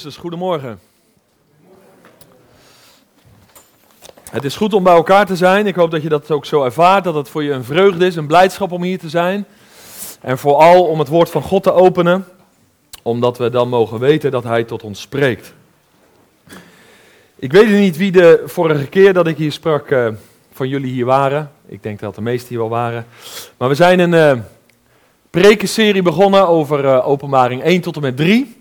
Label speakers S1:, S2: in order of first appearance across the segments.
S1: Dus goedemorgen. Het is goed om bij elkaar te zijn. Ik hoop dat je dat ook zo ervaart, dat het voor je een vreugde is, een blijdschap om hier te zijn. En vooral om het woord van God te openen, omdat we dan mogen weten dat Hij tot ons spreekt. Ik weet niet wie de vorige keer dat ik hier sprak uh, van jullie hier waren. Ik denk dat de meesten hier wel waren. Maar we zijn een uh, prekenserie begonnen over uh, openbaring 1 tot en met 3.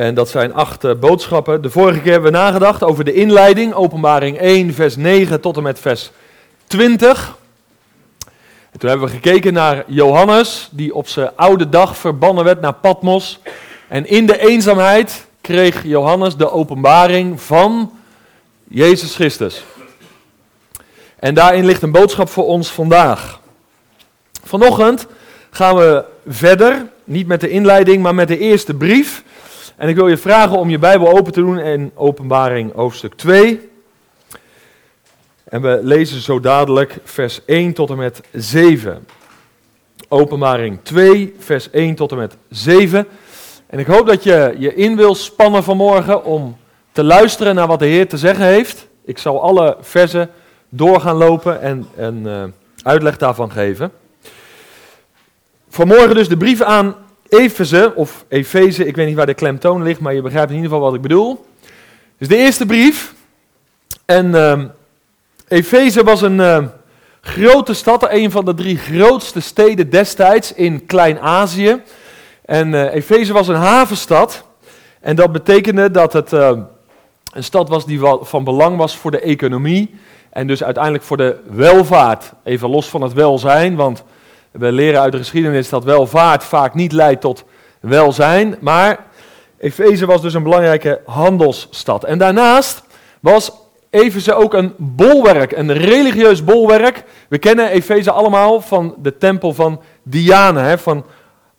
S1: En dat zijn acht uh, boodschappen. De vorige keer hebben we nagedacht over de inleiding, openbaring 1, vers 9 tot en met vers 20. En toen hebben we gekeken naar Johannes, die op zijn oude dag verbannen werd naar Patmos. En in de eenzaamheid kreeg Johannes de openbaring van Jezus Christus. En daarin ligt een boodschap voor ons vandaag. Vanochtend gaan we verder, niet met de inleiding, maar met de eerste brief. En ik wil je vragen om je Bijbel open te doen in Openbaring hoofdstuk 2. En we lezen zo dadelijk vers 1 tot en met 7. Openbaring 2, vers 1 tot en met 7. En ik hoop dat je je in wil spannen vanmorgen om te luisteren naar wat de Heer te zeggen heeft. Ik zal alle versen door gaan lopen en een uh, uitleg daarvan geven. Vanmorgen dus de brief aan Efeze, of Efeze, ik weet niet waar de klemtoon ligt, maar je begrijpt in ieder geval wat ik bedoel. Dus de eerste brief. En uh, Efeze was een uh, grote stad, een van de drie grootste steden destijds in Klein-Azië. En uh, Efeze was een havenstad. En dat betekende dat het uh, een stad was die van belang was voor de economie. En dus uiteindelijk voor de welvaart. Even los van het welzijn, want we leren uit de geschiedenis dat welvaart vaak niet leidt tot welzijn. Maar Efeze was dus een belangrijke handelsstad. En daarnaast was Efeze ook een bolwerk, een religieus bolwerk. We kennen Efeze allemaal van de tempel van Diana, hè, van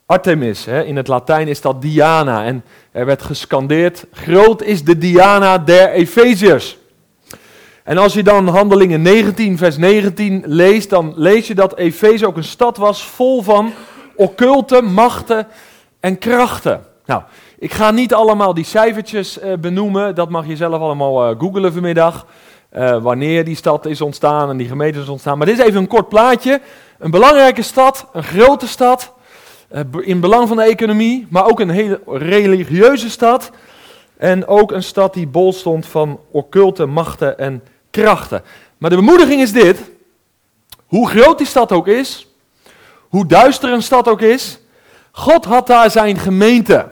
S1: Artemis. Hè. In het Latijn is dat Diana. En er werd gescandeerd, groot is de Diana der Efeziërs. En als je dan Handelingen 19, vers 19 leest, dan lees je dat Efeze ook een stad was vol van occulte machten en krachten. Nou, ik ga niet allemaal die cijfertjes uh, benoemen, dat mag je zelf allemaal uh, googlen vanmiddag. Uh, wanneer die stad is ontstaan en die gemeente is ontstaan. Maar dit is even een kort plaatje. Een belangrijke stad, een grote stad, in belang van de economie, maar ook een hele religieuze stad. En ook een stad die bol stond van occulte machten en krachten. Maar de bemoediging is dit. Hoe groot die stad ook is, hoe duister een stad ook is, God had daar zijn gemeente.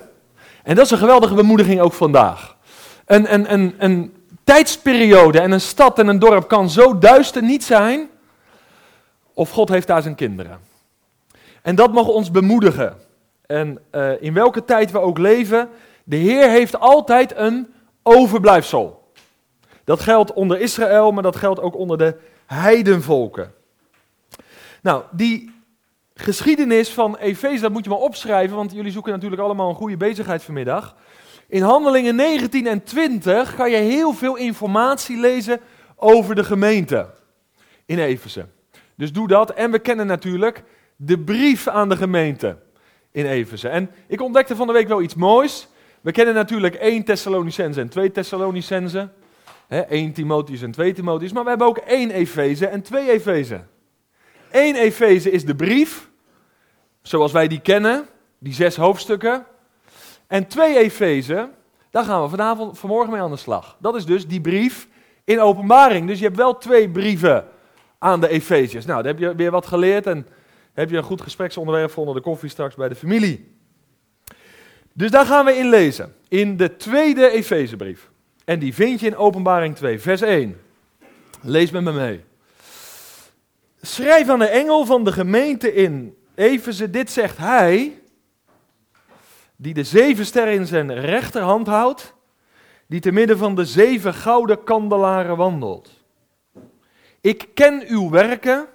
S1: En dat is een geweldige bemoediging ook vandaag. Een, een, een, tijdsperiode en een stad en een dorp kan zo duister niet zijn, of God heeft daar zijn kinderen. En dat mag ons bemoedigen. En uh, in welke tijd we ook leven, de Heer heeft altijd een overblijfsel. Dat geldt onder Israël, maar dat geldt ook onder de heidenvolken. Nou, die geschiedenis van Efeze, dat moet je maar opschrijven, want jullie zoeken natuurlijk allemaal een goede bezigheid vanmiddag. In Handelingen 19 en 20 ga je heel veel informatie lezen over de gemeente in Efeze. Dus doe dat. En we kennen natuurlijk de brief aan de gemeente in Efeze. En ik ontdekte van de week wel iets moois. We kennen natuurlijk 1 Thessalonicense en 2 Thessalonicense. He, 1 Timotheus en 2 Timotheus, maar we hebben ook één Efeze en twee Efeze. Eén Efeze is de brief, zoals wij die kennen, die zes hoofdstukken. En twee Efeze, daar gaan we vanavond, vanmorgen mee aan de slag. Dat is dus die brief in openbaring. Dus je hebt wel twee brieven aan de Efeziërs. Nou, dan heb je weer wat geleerd en heb je een goed gespreksonderwerp voor onder de koffie straks bij de familie. Dus daar gaan we in lezen, in de tweede Efezebrief. En die vind je in Openbaring 2, vers 1. Lees met me mee. Schrijf aan de engel van de gemeente in Efeze, dit zegt hij, die de zeven sterren in zijn rechterhand houdt, die te midden van de zeven gouden kandelaren wandelt. Ik ken uw werken,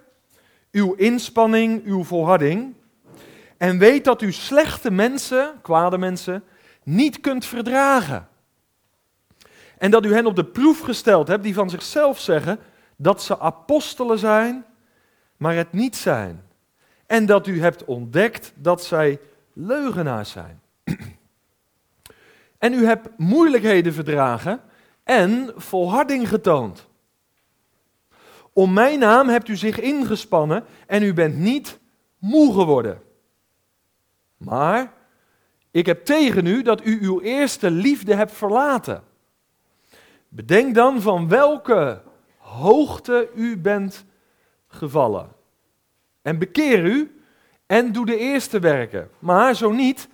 S1: uw inspanning, uw volharding, en weet dat u slechte mensen, kwade mensen, niet kunt verdragen. En dat u hen op de proef gesteld hebt die van zichzelf zeggen dat ze apostelen zijn, maar het niet zijn. En dat u hebt ontdekt dat zij leugenaars zijn. en u hebt moeilijkheden verdragen en volharding getoond. Om mijn naam hebt u zich ingespannen en u bent niet moe geworden. Maar ik heb tegen u dat u uw eerste liefde hebt verlaten. Bedenk dan van welke hoogte u bent gevallen. En bekeer u en doe de eerste werken. Maar zo niet,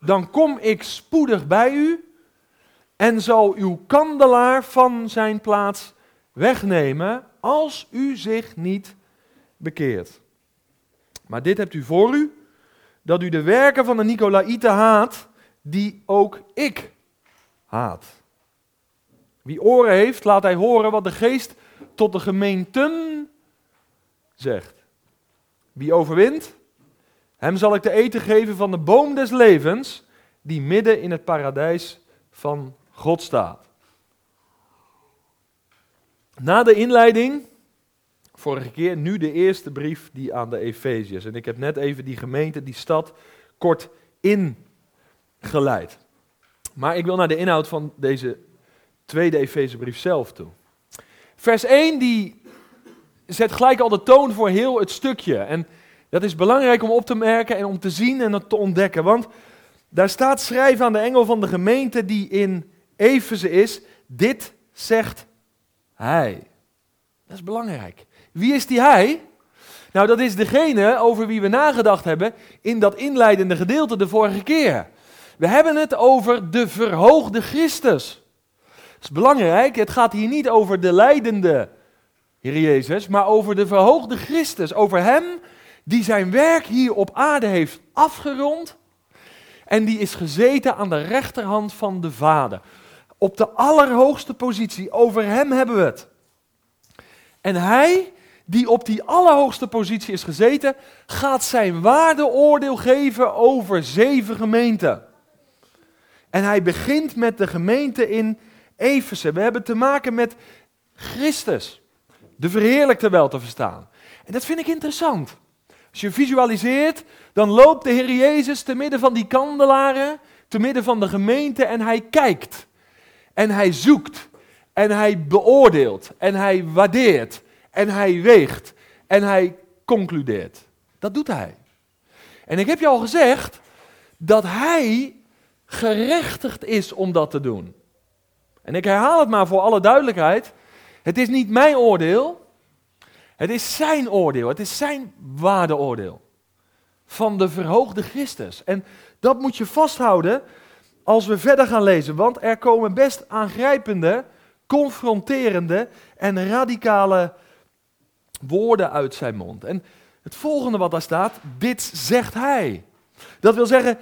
S1: dan kom ik spoedig bij u en zal uw kandelaar van zijn plaats wegnemen als u zich niet bekeert. Maar dit hebt u voor u, dat u de werken van de Nicolaïten haat, die ook ik haat. Wie oren heeft, laat hij horen wat de geest tot de gemeenten zegt. Wie overwint, hem zal ik te eten geven van de boom des levens, die midden in het paradijs van God staat. Na de inleiding, vorige keer, nu de eerste brief die aan de Efeziërs. En ik heb net even die gemeente, die stad, kort ingeleid. Maar ik wil naar de inhoud van deze tweede Efezebrief zelf toe. Vers 1 die zet gelijk al de toon voor heel het stukje. En dat is belangrijk om op te merken en om te zien en te ontdekken. Want daar staat schrijven aan de engel van de gemeente die in Efeze is. Dit zegt hij. Dat is belangrijk. Wie is die hij? Nou, dat is degene over wie we nagedacht hebben in dat inleidende gedeelte de vorige keer. We hebben het over de verhoogde Christus. Dat is belangrijk. Het gaat hier niet over de leidende Heer Jezus, maar over de verhoogde Christus. Over Hem die zijn werk hier op aarde heeft afgerond en die is gezeten aan de rechterhand van de Vader. Op de allerhoogste positie, over Hem hebben we het. En Hij, die op die allerhoogste positie is gezeten, gaat zijn waardeoordeel geven over zeven gemeenten. En hij begint met de gemeente in Efeze. We hebben te maken met Christus, de verheerlijkte wel te verstaan. En dat vind ik interessant. Als je visualiseert, dan loopt de Heer Jezus te midden van die kandelaren, te midden van de gemeente en hij kijkt. En hij zoekt. En hij beoordeelt. En hij waardeert. En hij weegt. En hij concludeert. Dat doet hij. En ik heb je al gezegd dat hij gerechtigd is om dat te doen. En ik herhaal het maar voor alle duidelijkheid. Het is niet mijn oordeel. Het is zijn oordeel. Het is zijn waardeoordeel. Van de verhoogde Christus. En dat moet je vasthouden als we verder gaan lezen. Want er komen best aangrijpende, confronterende en radicale woorden uit zijn mond. En het volgende wat daar staat, dit zegt hij. Dat wil zeggen,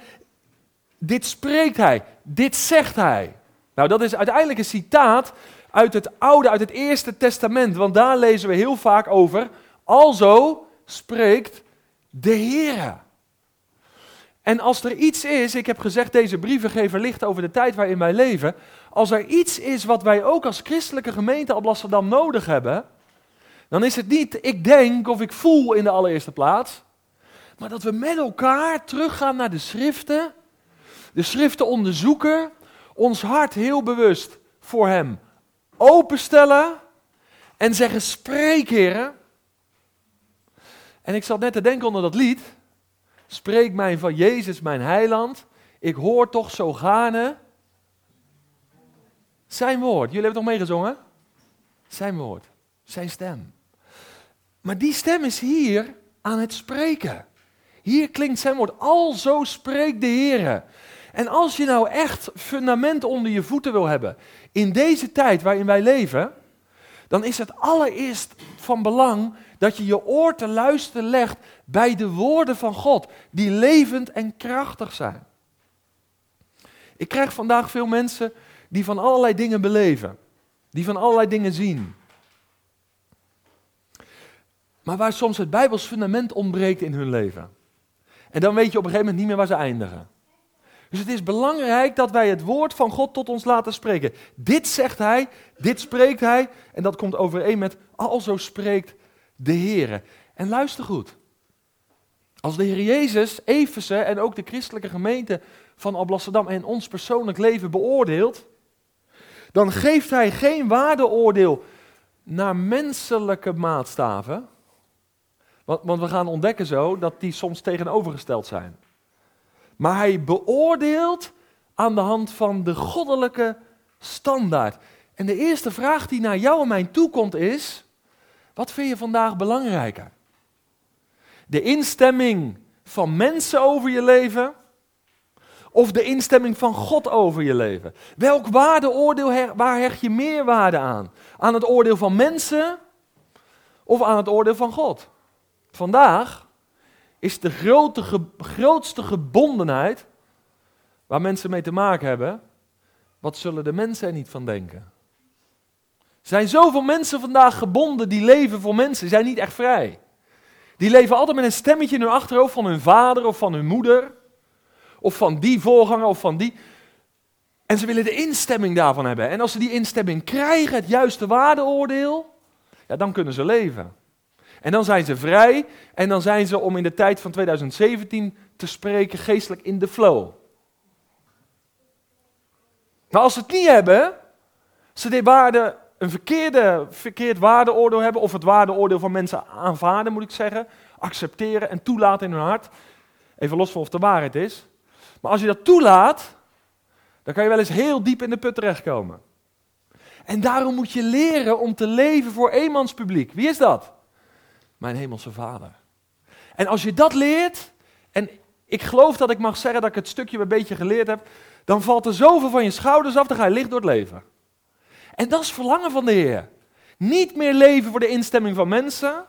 S1: dit spreekt hij, dit zegt hij. Nou, dat is uiteindelijk een citaat uit het Oude, uit het Eerste Testament, want daar lezen we heel vaak over. Alzo spreekt de Heer. En als er iets is, ik heb gezegd, deze brieven geven licht over de tijd waarin wij leven. Als er iets is wat wij ook als christelijke gemeente Amsterdam nodig hebben, dan is het niet ik denk of ik voel in de allereerste plaats, maar dat we met elkaar teruggaan naar de schriften, de schriften onderzoeken, ons hart heel bewust voor Hem openstellen en zeggen: Spreek, heren. En ik zat net te denken onder dat lied. Spreek mij van Jezus, mijn heiland. Ik hoor toch zo gaarne zijn woord. Jullie hebben toch meegezongen? Zijn woord, zijn stem. Maar die stem is hier aan het spreken. Hier klinkt zijn woord. Al zo spreekt de Heer. En als je nou echt fundament onder je voeten wil hebben in deze tijd waarin wij leven, dan is het allereerst van belang dat je je oor te luisteren legt bij de woorden van God, die levend en krachtig zijn. Ik krijg vandaag veel mensen die van allerlei dingen beleven, die van allerlei dingen zien. Maar waar soms het Bijbels fundament ontbreekt in hun leven. En dan weet je op een gegeven moment niet meer waar ze eindigen. Dus het is belangrijk dat wij het woord van God tot ons laten spreken. Dit zegt hij, dit spreekt hij en dat komt overeen met alzo spreekt de Heer. En luister goed. Als de Heer Jezus, Efeze en ook de christelijke gemeente van Alblasserdam en ons persoonlijk leven beoordeelt, dan geeft hij geen waardeoordeel naar menselijke maatstaven. Want, want we gaan ontdekken zo dat die soms tegenovergesteld zijn. Maar hij beoordeelt aan de hand van de goddelijke standaard. En de eerste vraag die naar jou en mij toekomt is: wat vind je vandaag belangrijker? De instemming van mensen over je leven of de instemming van God over je leven? Welk waardeoordeel, waar hecht je meer waarde aan? Aan het oordeel van mensen of aan het oordeel van God? Vandaag is de grote, grootste gebondenheid waar mensen mee te maken hebben, wat zullen de mensen er niet van denken? Er zijn zoveel mensen vandaag gebonden die leven voor mensen, zijn niet echt vrij. Die leven altijd met een stemmetje in hun achterhoofd van hun vader of van hun moeder. Of van die voorganger of van die. En ze willen de instemming daarvan hebben. En als ze die instemming krijgen, het juiste waardeoordeel, ja, dan kunnen ze leven. En dan zijn ze vrij en dan zijn ze, om in de tijd van 2017 te spreken, geestelijk in de flow. Maar als ze het niet hebben, ze die waarde een verkeerde, verkeerd waardeoordeel hebben, of het waardeoordeel van mensen aanvaarden, moet ik zeggen, accepteren en toelaten in hun hart, even los van of de waarheid is. Maar als je dat toelaat, dan kan je wel eens heel diep in de put terechtkomen. En daarom moet je leren om te leven voor eenmanspubliek. Wie is dat? Mijn hemelse vader. En als je dat leert, en ik geloof dat ik mag zeggen dat ik het stukje een beetje geleerd heb, dan valt er zoveel van je schouders af, dan ga je licht door het leven. En dat is verlangen van de Heer. Niet meer leven voor de instemming van mensen,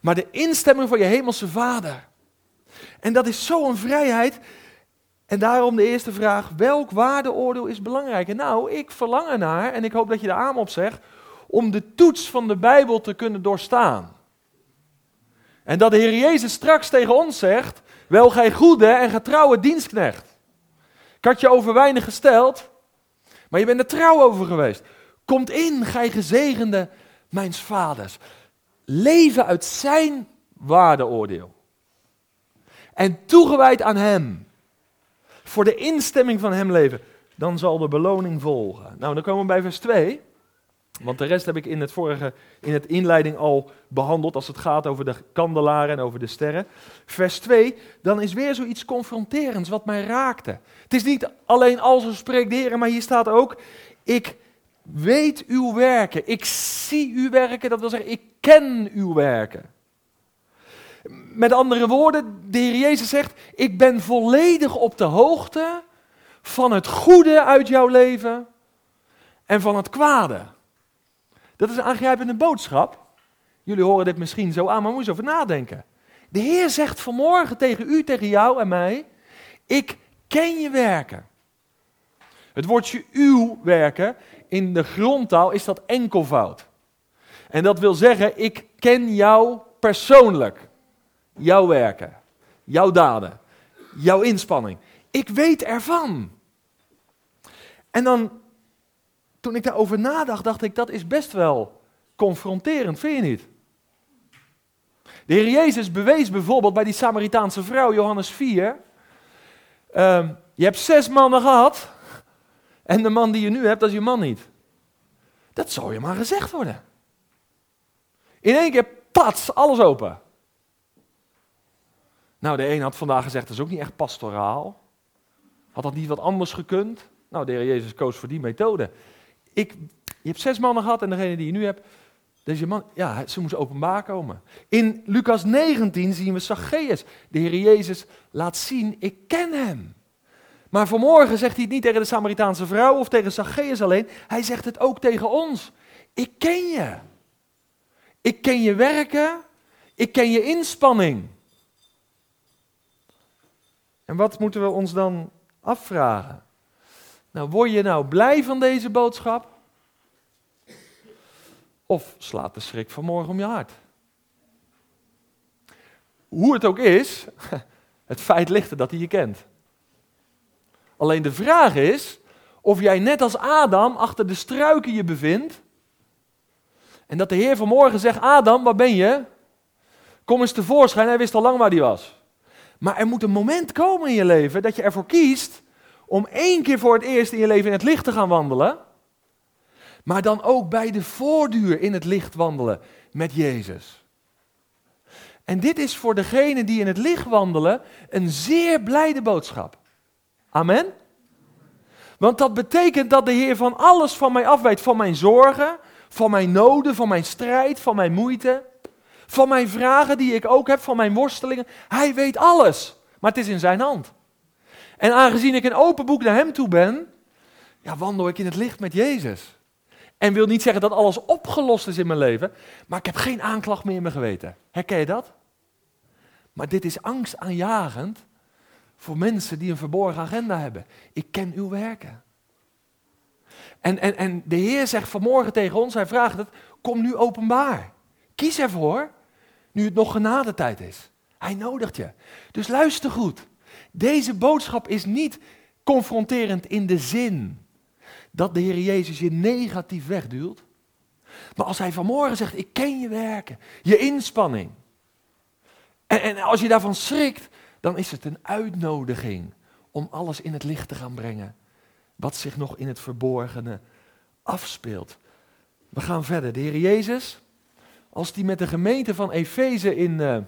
S1: maar de instemming van je hemelse Vader. En dat is zo'n vrijheid. En daarom de eerste vraag: welk waardeoordeel is belangrijker? Nou, ik verlang ernaar, en ik hoop dat je er aan op zegt, om de toets van de Bijbel te kunnen doorstaan. En dat de Heer Jezus straks tegen ons zegt: Wel, gij goede en getrouwe dienstknecht. Ik had je over weinig gesteld, maar je bent er trouw over geweest. Komt in, gij gezegende mijns vaders. Leven uit zijn waardeoordeel. En toegewijd aan hem. Voor de instemming van hem leven. Dan zal de beloning volgen. Nou, dan komen we bij vers 2. Want de rest heb ik in het vorige, in het inleiding al behandeld, als het gaat over de kandelaren en over de sterren. Vers 2, dan is weer zoiets confronterends wat mij raakte. Het is niet alleen als er spreekt de maar hier staat ook, ik weet uw werken, ik zie uw werken, dat wil zeggen, ik ken uw werken. Met andere woorden, de Heer Jezus zegt, ik ben volledig op de hoogte van het goede uit jouw leven en van het kwade. Dat is een aangrijpende boodschap. Jullie horen dit misschien zo aan, maar moet je over nadenken. De Heer zegt vanmorgen tegen u, tegen jou en mij: Ik ken je werken. Het woordje uw werken, in de grondtaal is dat enkelvoud. En dat wil zeggen, ik ken jou persoonlijk. Jouw werken, jouw daden, jouw inspanning. Ik weet ervan. En dan toen ik daarover nadacht, dacht ik, dat is best wel confronterend, vind je niet? De Heer Jezus bewees bijvoorbeeld bij die Samaritaanse vrouw, Johannes 4. Ehm, je hebt zes mannen gehad. En de man die je nu hebt, dat is je man niet. Dat zou je maar gezegd worden. In één keer, pats, alles open. Nou, de een had vandaag gezegd, dat is ook niet echt pastoraal. Had dat niet wat anders gekund? Nou, de Heer Jezus koos voor die methode. Ik, je hebt zes mannen gehad en degene die je nu hebt, deze man, ja, ze moest openbaar komen. In Lucas 19 zien we Zacchaeus. De Heer Jezus laat zien, ik ken hem. Maar vanmorgen zegt hij het niet tegen de Samaritaanse vrouw of tegen Zacchaeus alleen. Hij zegt het ook tegen ons. Ik ken je. Ik ken je werken. Ik ken je inspanning. En wat moeten we ons dan afvragen? Nou, word je nou blij van deze boodschap? Of slaat de schrik vanmorgen om je hart? Hoe het ook is, het feit ligt er dat hij je kent. Alleen de vraag is of jij net als Adam achter de struiken je bevindt. En dat de Heer vanmorgen zegt: Adam, waar ben je? Kom eens tevoorschijn. Hij wist al lang waar hij was. Maar er moet een moment komen in je leven dat je ervoor kiest om één keer voor het eerst in je leven in het licht te gaan wandelen. Maar dan ook bij de voorduur in het licht wandelen met Jezus. En dit is voor degenen die in het licht wandelen een zeer blijde boodschap. Amen. Want dat betekent dat de Heer van alles van mij afwijt, van mijn zorgen, van mijn noden, van mijn strijd, van mijn moeite, van mijn vragen die ik ook heb, van mijn worstelingen. Hij weet alles, maar het is in zijn hand. En aangezien ik een open boek naar hem toe ben, ja, wandel ik in het licht met Jezus. En wil niet zeggen dat alles opgelost is in mijn leven, maar ik heb geen aanklacht meer in mijn geweten. Herken je dat? Maar dit is angstaanjagend voor mensen die een verborgen agenda hebben. Ik ken uw werken. En, en, en de Heer zegt vanmorgen tegen ons, hij vraagt het, kom nu openbaar. Kies ervoor, nu het nog genadetijd is. Hij nodigt je. Dus luister goed. Deze boodschap is niet confronterend in de zin dat de Heer Jezus je negatief wegduwt. Maar als hij vanmorgen zegt, ik ken je werken, je inspanning. En, en als je daarvan schrikt, dan is het een uitnodiging om alles in het licht te gaan brengen. Wat zich nog in het verborgene afspeelt. We gaan verder. De Heer Jezus, als die met de gemeente van Efeze in uh,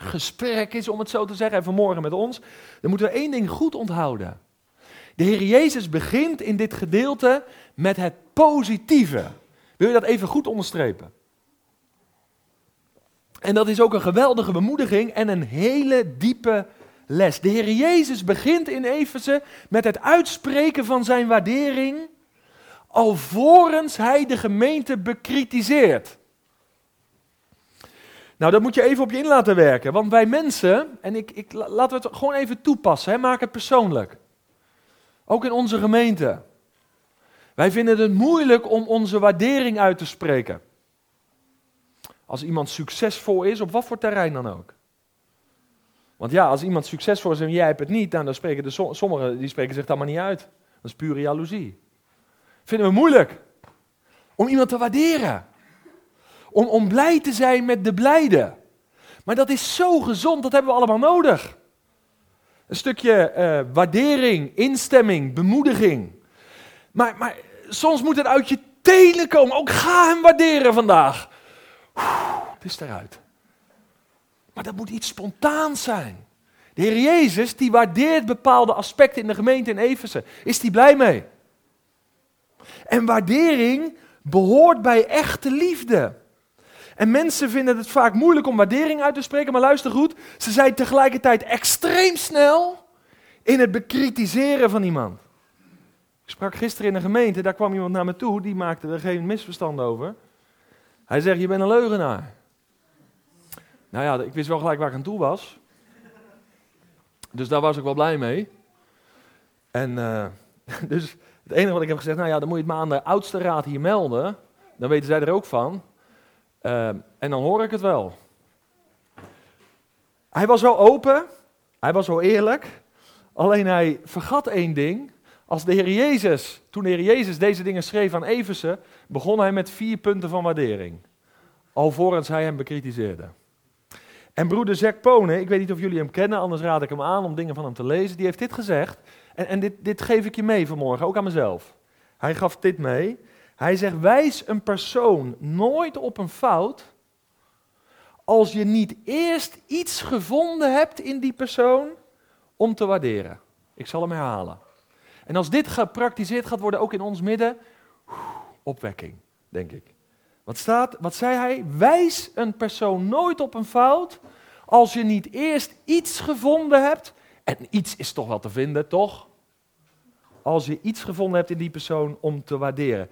S1: gesprek is, om het zo te zeggen, en vanmorgen met ons, dan moeten we één ding goed onthouden. De Heer Jezus begint in dit gedeelte met het positieve. Wil je dat even goed onderstrepen? En dat is ook een geweldige bemoediging en een hele diepe les. De Heer Jezus begint in Efeze met het uitspreken van zijn waardering, alvorens hij de gemeente bekritiseert. Nou, dat moet je even op je in laten werken. Want wij mensen, en ik, ik, laten we het gewoon even toepassen, hè, maak het persoonlijk. Ook in onze gemeente. Wij vinden het moeilijk om onze waardering uit te spreken. Als iemand succesvol is, op wat voor terrein dan ook. Want ja, als iemand succesvol is en jij hebt het niet, dan spreken de, sommigen die spreken zich daar maar niet uit. Dat is pure jaloezie. Vinden we moeilijk om iemand te waarderen. Om, om blij te zijn met de blijde. Maar dat is zo gezond, dat hebben we allemaal nodig. Een stukje uh, waardering, instemming, bemoediging. Maar, maar soms moet het uit je tenen komen. Ook ga hem waarderen vandaag. het is eruit. Maar dat moet iets spontaans zijn. De Heer Jezus, die waardeert bepaalde aspecten in de gemeente in Efeze. Is die blij mee? En waardering behoort bij echte liefde. En mensen vinden het vaak moeilijk om waardering uit te spreken, maar luister goed, ze zijn tegelijkertijd extreem snel in het bekritiseren van iemand. Ik sprak gisteren in een gemeente, daar kwam iemand naar me toe, die maakte er geen misverstand over. Hij zegt, je bent een leugenaar. Nou ja, ik wist wel gelijk waar ik aan toe was. Dus daar was ik wel blij mee. En uh, dus het enige wat ik heb gezegd, nou ja, dan moet je het maar aan de oudste raad hier melden. Dan weten zij er ook van. Uh, en dan hoor ik het wel. Hij was wel open, hij was wel eerlijk. Alleen hij vergat één ding. Als de Heer Jezus, toen de Heer Jezus deze dingen schreef aan Eversen, begon hij met vier punten van waardering. Alvorens hij hem bekritiseerde. En broeder Zack Pone, ik weet niet of jullie hem kennen, anders raad ik hem aan om dingen van hem te lezen. Die heeft dit gezegd. En, en dit, dit geef ik je mee vanmorgen, ook aan mezelf. Hij gaf dit mee. Hij zegt: wijs een persoon nooit op een fout als je niet eerst iets gevonden hebt in die persoon om te waarderen. Ik zal hem herhalen. En als dit gepraktiseerd gaat worden, ook in ons midden, opwekking, denk ik. Wat, staat, wat zei hij? Wijs een persoon nooit op een fout als je niet eerst iets gevonden hebt. En iets is toch wel te vinden, toch? Als je iets gevonden hebt in die persoon om te waarderen.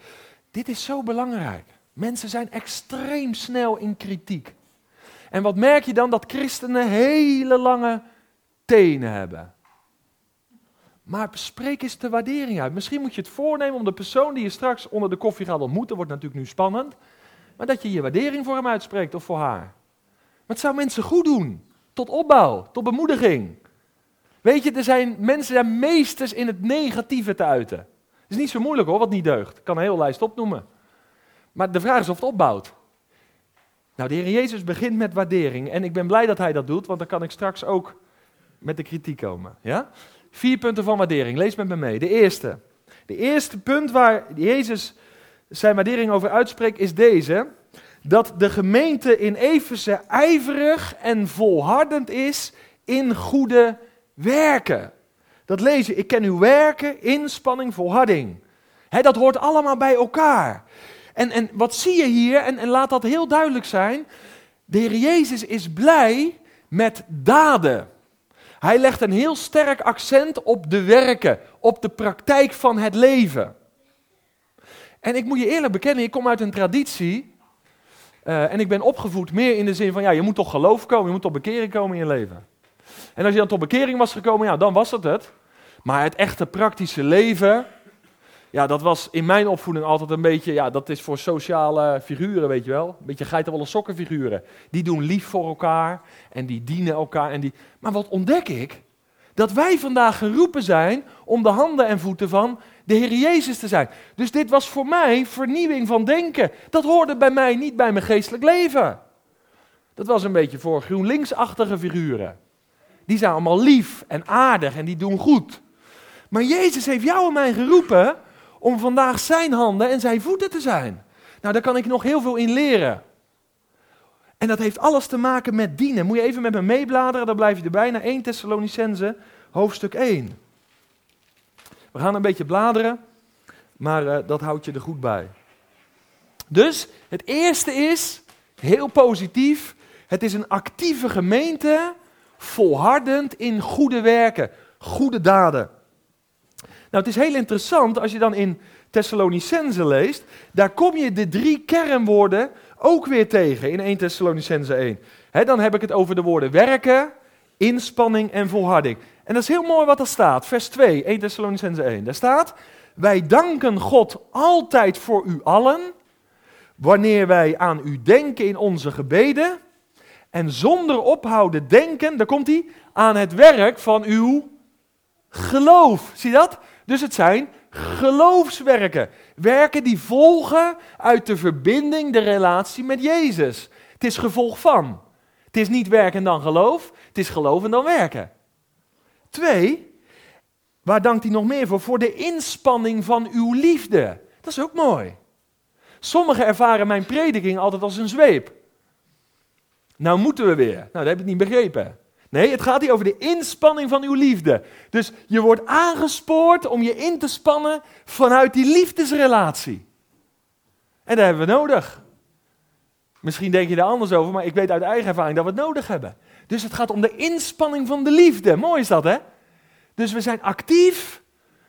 S1: Dit is zo belangrijk. Mensen zijn extreem snel in kritiek. En wat merk je dan? Dat christenen hele lange tenen hebben. Maar spreek eens de waardering uit. Misschien moet je het voornemen om de persoon die je straks onder de koffie gaat ontmoeten, wordt natuurlijk nu spannend, maar dat je je waardering voor hem uitspreekt of voor haar. Maar het zou mensen goed doen. Tot opbouw, tot bemoediging. Weet je, er zijn mensen zijn meesters in het negatieve te uiten. Is niet zo moeilijk hoor, wat niet deugt. Ik kan een hele lijst opnoemen. Maar de vraag is of het opbouwt. Nou, de Heer Jezus begint met waardering. En ik ben blij dat hij dat doet, want dan kan ik straks ook met de kritiek komen. Ja? Vier punten van waardering. Lees met me mee. De eerste. De eerste punt waar Jezus zijn waardering over uitspreekt is deze. Dat de gemeente in Efeze ijverig en volhardend is in goede werken. Dat lees je. Ik ken uw werken, inspanning, volharding. dat hoort allemaal bij elkaar. En, en wat zie je hier? En, laat dat heel duidelijk zijn. De Heer Jezus is blij met daden. Hij legt een heel sterk accent op de werken, op de praktijk van het leven. En ik moet je eerlijk bekennen, ik kom uit een traditie. Uh, en ik ben opgevoed meer in de zin van, ja, je moet toch geloof komen, je moet tot bekering komen in je leven. En als je dan tot bekering was gekomen, ja, dan was het het. Maar het echte praktische leven, ja, dat was in mijn opvoeding altijd een beetje, ja, dat is voor sociale figuren, weet je wel. Een beetje geitenwolle sokkenfiguren. Die doen lief voor elkaar en die dienen elkaar. En die... Maar wat ontdek ik? Dat wij vandaag geroepen zijn om de handen en voeten van de Heer Jezus te zijn. Dus dit was voor mij vernieuwing van denken. Dat hoorde bij mij niet bij mijn geestelijk leven. Dat was een beetje voor GroenLinks-achtige figuren. Die zijn allemaal lief en aardig en die doen goed. Maar Jezus heeft jou en mij geroepen om vandaag zijn handen en zijn voeten te zijn. Nou, daar kan ik nog heel veel in leren. En dat heeft alles te maken met dienen. Moet je even met me meebladeren, dan blijf je erbij naar 1 Thessalonicense, hoofdstuk 1. We gaan een beetje bladeren, maar uh, dat houdt je er goed bij. Dus het eerste is, heel positief, het is een actieve gemeente, volhardend in goede werken, goede daden. Nou, het is heel interessant als je dan in Thessalonicense leest, daar kom je de drie kernwoorden ook weer tegen in 1 Thessalonicense 1. dan heb ik het over de woorden werken, inspanning en volharding. En dat is heel mooi wat er staat. Vers 2, 1 Thessalonicense 1. Daar staat, wij danken God altijd voor u allen, wanneer wij aan u denken in onze gebeden. En zonder ophouden denken, daar komt hij, aan het werk van uw geloof. Zie dat? Dus het zijn geloofswerken. Werken die volgen uit de verbinding, de relatie met Jezus. Het is gevolg van. Het is niet werken dan geloof, het is geloven dan werken. Twee, waar dankt hij nog meer voor? Voor de inspanning van uw liefde. Dat is ook mooi. Sommigen ervaren mijn prediking altijd als een zweep. Nou moeten we weer. Nou, dat heb ik niet begrepen. Nee, het gaat hier over de inspanning van uw liefde. Dus je wordt aangespoord om je in te spannen vanuit die liefdesrelatie. En dat hebben we nodig. Misschien denk je daar anders over, maar ik weet uit eigen ervaring dat we het nodig hebben. Dus het gaat om de inspanning van de liefde. Mooi is dat, hè? Dus we zijn actief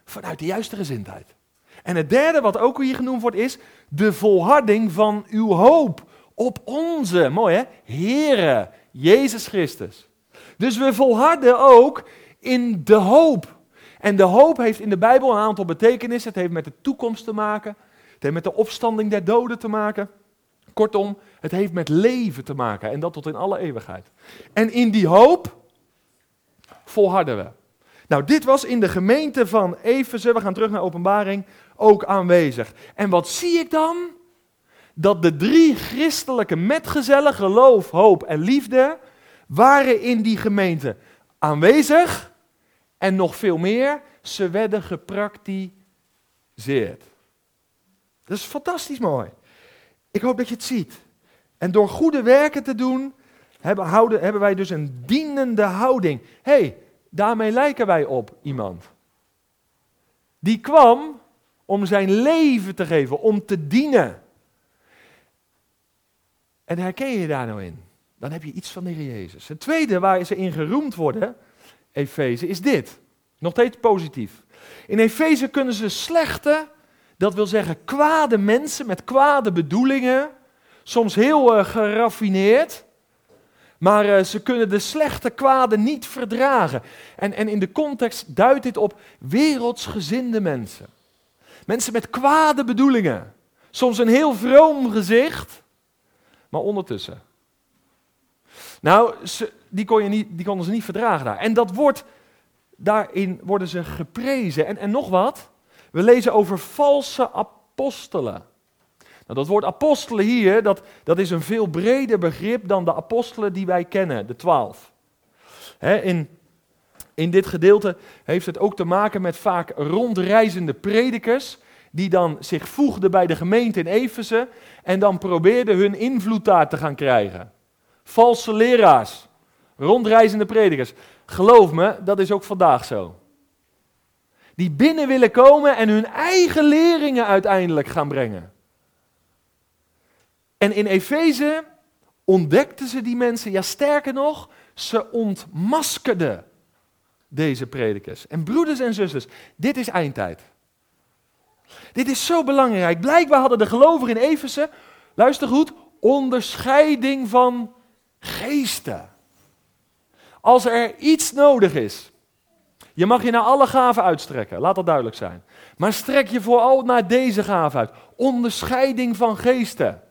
S1: vanuit de juiste gezindheid. En het derde, wat ook hier genoemd wordt, is de volharding van uw hoop op onze, mooi hè, Heere, Jezus Christus. Dus we volharden ook in de hoop. En de hoop heeft in de Bijbel een aantal betekenissen. Het heeft met de toekomst te maken. Het heeft met de opstanding der doden te maken. Kortom, het heeft met leven te maken. En dat tot in alle eeuwigheid. En in die hoop volharden we. Nou, dit was in de gemeente van Efeze, we gaan terug naar openbaring, ook aanwezig. En wat zie ik dan? Dat de drie christelijke metgezellen, geloof, hoop en liefde, waren in die gemeente aanwezig en nog veel meer, ze werden gepraktiseerd. Dat is fantastisch mooi. Ik hoop dat je het ziet. En door goede werken te doen, hebben, houden, hebben wij dus een dienende houding. hey, daarmee lijken wij op iemand. Die kwam om zijn leven te geven, om te dienen. En herken je daar nou in? Dan heb je iets van de Heer Jezus. Het tweede waar ze in geroemd worden, Efeze, is dit. Nog steeds positief. In Efeze kunnen ze slechte, dat wil zeggen kwade mensen met kwade bedoelingen, soms heel uh, geraffineerd, maar uh, ze kunnen de slechte kwade niet verdragen. En, en in de context duidt dit op wereldsgezinde mensen. Mensen met kwade bedoelingen. Soms een heel vroom gezicht, maar ondertussen nou, die, kon je niet, die konden ze niet verdragen daar. En dat wordt, daarin worden ze geprezen. En, en nog wat, we lezen over valse apostelen. Nou, dat woord apostelen hier, dat, dat is een veel breder begrip dan de apostelen die wij kennen, de twaalf. in, In dit gedeelte heeft het ook te maken met vaak rondreizende predikers die dan zich voegden bij de gemeente in Efeze en dan probeerden hun invloed daar te gaan krijgen. Valse leraars, rondreizende predikers. Geloof me, dat is ook vandaag zo. Die binnen willen komen en hun eigen leringen uiteindelijk gaan brengen. En in Efeze ontdekten ze die mensen, ja sterker nog, ze ontmaskerden deze predikers. En broeders en zusters, dit is eindtijd. Dit is zo belangrijk. Blijkbaar hadden de gelovigen in Efeze, luister goed, onderscheiding van geesten. Als er iets nodig is, je mag je naar alle gaven uitstrekken, laat dat duidelijk zijn. Maar strek je vooral naar deze gave uit. Onderscheiding van geesten.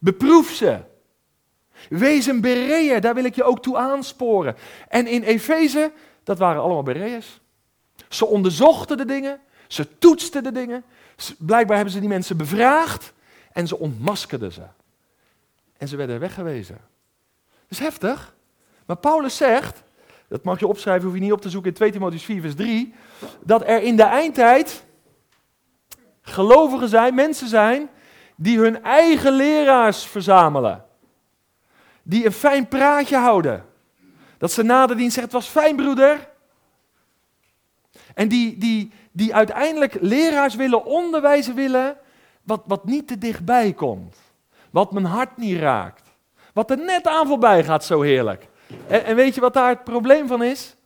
S1: Beproef ze. Wees een bereer, daar wil ik je ook toe aansporen. En in Efeze, dat waren allemaal bereers. Ze onderzochten de dingen, ze toetsten de dingen. Blijkbaar hebben ze die mensen bevraagd en ze ontmaskerden ze. En ze werden weggewezen. Dat is heftig. Maar Paulus zegt, dat mag je opschrijven, hoef je niet op te zoeken in 2 Timotheüs 4 vers 3, dat er in de eindtijd gelovigen zijn, mensen zijn, die hun eigen leraars verzamelen. Die een fijn praatje houden. Dat ze na zeggen, het was fijn broeder. En die, die, die uiteindelijk leraars willen, onderwijzen willen, wat, wat niet te dichtbij komt. Wat mijn hart niet raakt. Wat er net aan voorbij gaat, zo heerlijk. En, en weet je wat daar het probleem van is?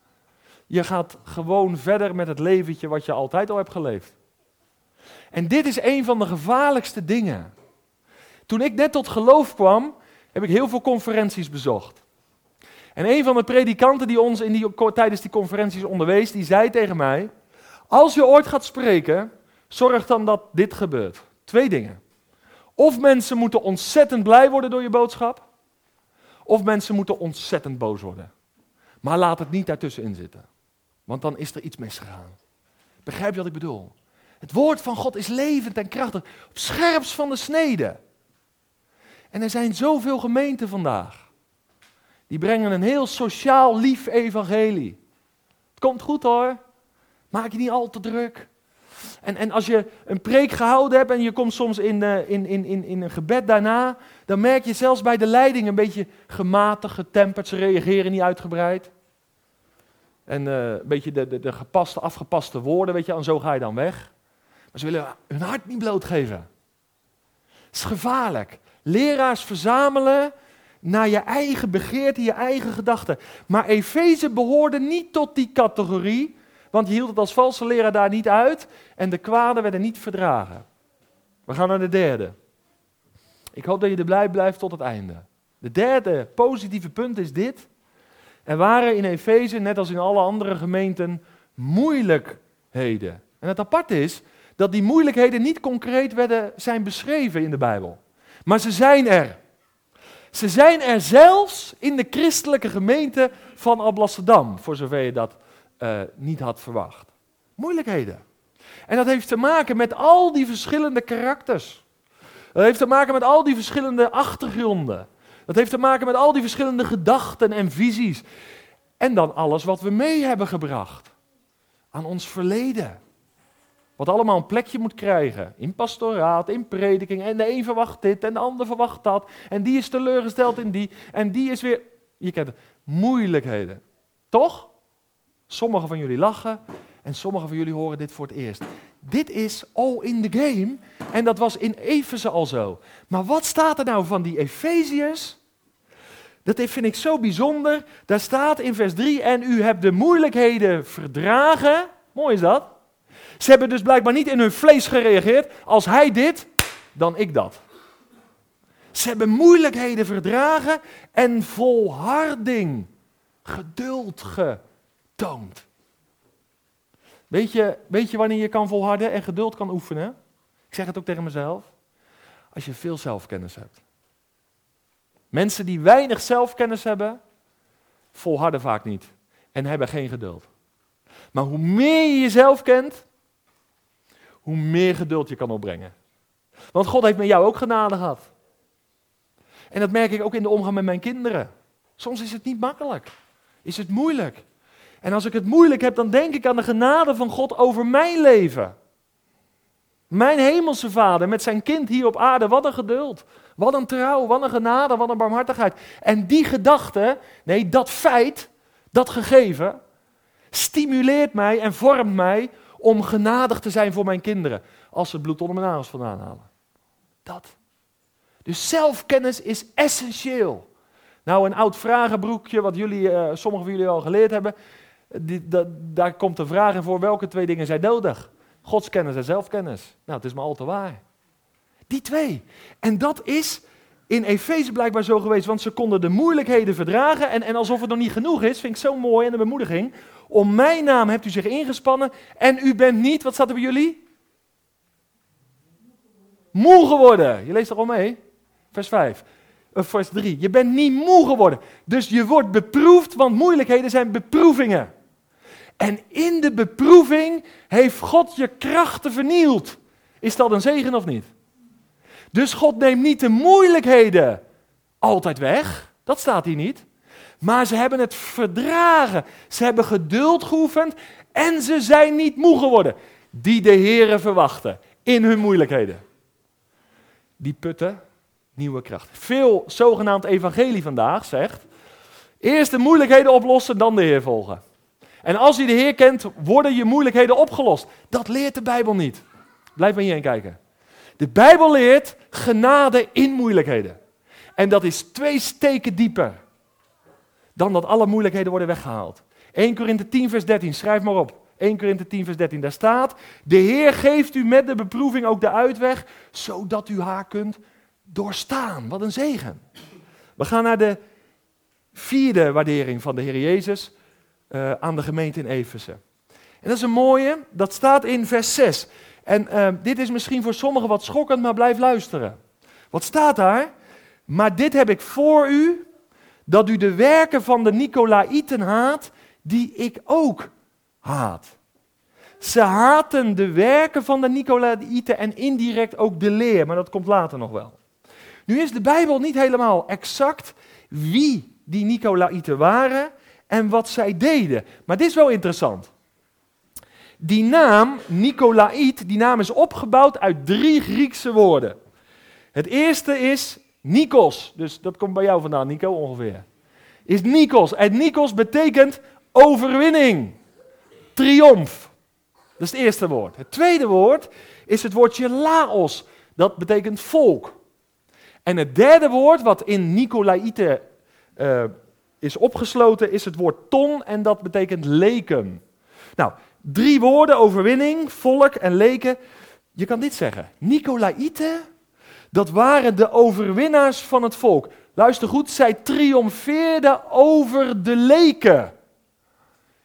S1: Je gaat gewoon verder met het leventje wat je altijd al hebt geleefd. En dit is een van de gevaarlijkste dingen. Toen ik net tot geloof kwam, heb ik heel veel conferenties bezocht. En een van de predikanten die ons in die, tijdens die conferenties onderwees, die zei tegen mij: Als je ooit gaat spreken, zorg dan dat dit gebeurt. Twee dingen. Of mensen moeten ontzettend blij worden door je boodschap, of mensen moeten ontzettend boos worden. Maar laat het niet daartussenin zitten, want dan is er iets misgegaan. Begrijp je wat ik bedoel? Het woord van God is levend en krachtig, op scherps van de snede. En er zijn zoveel gemeenten vandaag. Die brengen een heel sociaal lief evangelie. Het komt goed hoor. Maak je niet al te druk. En, en als je een preek gehouden hebt en je komt soms in, uh, in, in, in, in een gebed daarna, dan merk je zelfs bij de leiding een beetje gematigd, getemperd. Ze reageren niet uitgebreid. En uh, een beetje de, de, de gepaste, afgepaste woorden, weet je, en zo ga je dan weg. Maar ze willen hun hart niet blootgeven. Het is gevaarlijk. Leraars verzamelen naar je eigen begeerte, je eigen gedachten. Maar Efeze behoorde niet tot die categorie, want je hield het als valse leraar daar niet uit en de kwaden werden niet verdragen. We gaan naar de derde. Ik hoop dat je er blij blijft tot het einde. De derde positieve punt is dit. Er waren in Efeze, net als in alle andere gemeenten, moeilijkheden. En het apart is dat die moeilijkheden niet concreet werden, zijn beschreven in de Bijbel. Maar ze zijn er. Ze zijn er zelfs in de christelijke gemeente van Alblasserdam, voor zover je dat uh, niet had verwacht. Moeilijkheden. En dat heeft te maken met al die verschillende karakters. Dat heeft te maken met al die verschillende achtergronden. Dat heeft te maken met al die verschillende gedachten en visies. En dan alles wat we mee hebben gebracht aan ons verleden. Wat allemaal een plekje moet krijgen. In pastoraat, in prediking. En de een verwacht dit en de ander verwacht dat. En die is teleurgesteld in die. En die is weer. Je kent het. Moeilijkheden. Toch? Sommigen van jullie lachen. En sommigen van jullie horen dit voor het eerst. Dit is all in the game. En dat was in Efeze al zo. Maar wat staat er nou van die Efeziërs? Dat vind ik zo bijzonder. Daar staat in vers 3: En u hebt de moeilijkheden verdragen. Mooi is dat. Ze hebben dus blijkbaar niet in hun vlees gereageerd. Als hij dit, dan ik dat. Ze hebben moeilijkheden verdragen en volharding, geduld Weet je, weet je wanneer je kan volharden en geduld kan oefenen? Ik zeg het ook tegen mezelf. Als je veel zelfkennis hebt. Mensen die weinig zelfkennis hebben, volharden vaak niet en hebben geen geduld. Maar hoe meer je jezelf kent, hoe meer geduld je kan opbrengen. Want God heeft met jou ook genade gehad. En dat merk ik ook in de omgang met mijn kinderen. Soms is het niet makkelijk. Is het moeilijk. En als ik het moeilijk heb, dan denk ik aan de genade van God over mijn leven. Mijn hemelse vader met zijn kind hier op aarde, wat een geduld. Wat een trouw, wat een genade, wat een barmhartigheid. En die gedachte, nee, dat feit, dat gegeven, stimuleert mij en vormt mij om genadig te zijn voor mijn kinderen. Als ze het bloed onder mijn nagels vandaan halen. Dat. Dus zelfkennis is essentieel. Nou, een oud vragenbroekje, wat jullie, uh, sommigen van jullie al geleerd hebben. Daar komt de vraag in voor welke twee dingen zijn nodig. Godskennis en zelfkennis. Nou, het is maar al te waar. Die twee. En dat is in Efeze blijkbaar zo geweest, want ze konden de moeilijkheden verdragen. En, en alsof het nog niet genoeg is, vind ik zo mooi en de bemoediging. Om mijn naam hebt u zich ingespannen en u bent niet, wat staat er bij jullie? Moe geworden. Je leest er al mee? Vers 5. Of vers 3. Je bent niet moe geworden. Dus je wordt beproefd, want moeilijkheden zijn beproevingen. En in de beproeving heeft God je krachten vernield. Is dat een zegen of niet? Dus God neemt niet de moeilijkheden altijd weg. Dat staat hier niet. Maar ze hebben het verdragen. Ze hebben geduld geoefend en ze zijn niet moe geworden. Die de Heeren verwachten in hun moeilijkheden. Die putten nieuwe kracht. Veel zogenaamd evangelie vandaag zegt: eerst de moeilijkheden oplossen, dan de Heer volgen. En als je de Heer kent, worden je moeilijkheden opgelost. Dat leert de Bijbel niet. Blijf maar hierheen kijken. De Bijbel leert genade in moeilijkheden. En dat is twee steken dieper dan dat alle moeilijkheden worden weggehaald. 1 Korinthe 10, vers 13, schrijf maar op. 1 Korinthe 10, vers 13, daar staat: De Heer geeft u met de beproeving ook de uitweg, zodat u haar kunt doorstaan. Wat een zegen. We gaan naar de vierde waardering van de Heer Jezus uh, aan de gemeente in Efeze. En dat is een mooie, dat staat in vers 6. En uh, dit is misschien voor sommigen wat schokkend, maar blijf luisteren. Wat staat daar? Maar dit heb ik voor u, dat u de werken van de Nicolaïten haat, die ik ook haat. Ze haten de werken van de Nicolaïten en indirect ook de leer, maar dat komt later nog wel. Nu is de Bijbel niet helemaal exact wie die Nicolaïten waren en wat zij deden. Maar dit is wel interessant. Die naam, Nicolaït, die naam is opgebouwd uit drie Griekse woorden. Het eerste is Nikos, dus dat komt bij jou vandaan, Nico, ongeveer. Is Nikos. En Nikos betekent overwinning, triomf. Dat is het eerste woord. Het tweede woord is het woordje laos. Dat betekent volk. En het derde woord, wat in Nicolaïte uh, is opgesloten, is het woord ton en dat betekent leken. Nou, drie woorden, overwinning, volk en leken. Je kan dit zeggen. Nicolaïte, dat waren de overwinnaars van het volk. Luister goed, zij triomfeerden over de leken.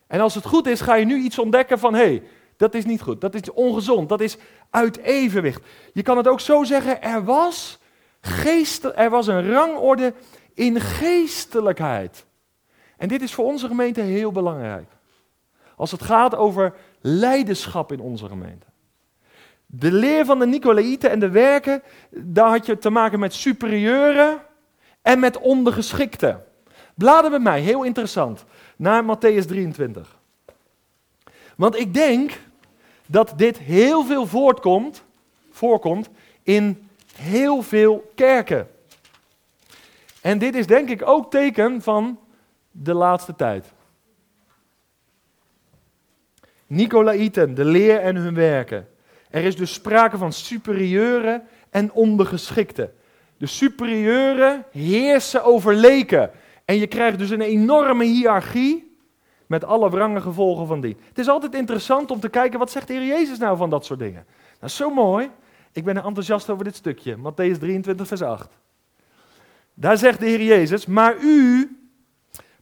S1: En als het goed is, ga je nu iets ontdekken van, hé, hey, dat is niet goed, dat is ongezond, dat is uit evenwicht. Je kan het ook zo zeggen, er was Geest, er was een rangorde in geestelijkheid. En dit is voor onze gemeente heel belangrijk. Als het gaat over leiderschap in onze gemeente. De leer van de Nicolaïten en de werken, daar had je te maken met superieuren en met ondergeschikten. Bladen bij mij, heel interessant, naar Matthäus 23. Want ik denk dat dit heel veel voortkomt, voorkomt in heel veel kerken. En dit is denk ik ook teken van de laatste tijd. Nicolaïten, de leer en hun werken. Er is dus sprake van superieuren en ondergeschikten. De superieuren heersen over leken. En je krijgt dus een enorme hiërarchie met alle wrange gevolgen van die. Het is altijd interessant om te kijken, wat zegt de Heer Jezus nou van dat soort dingen? Dat is zo mooi. Ik ben enthousiast over dit stukje, Matthäus 23, vers 8. Daar zegt de Heer Jezus, maar u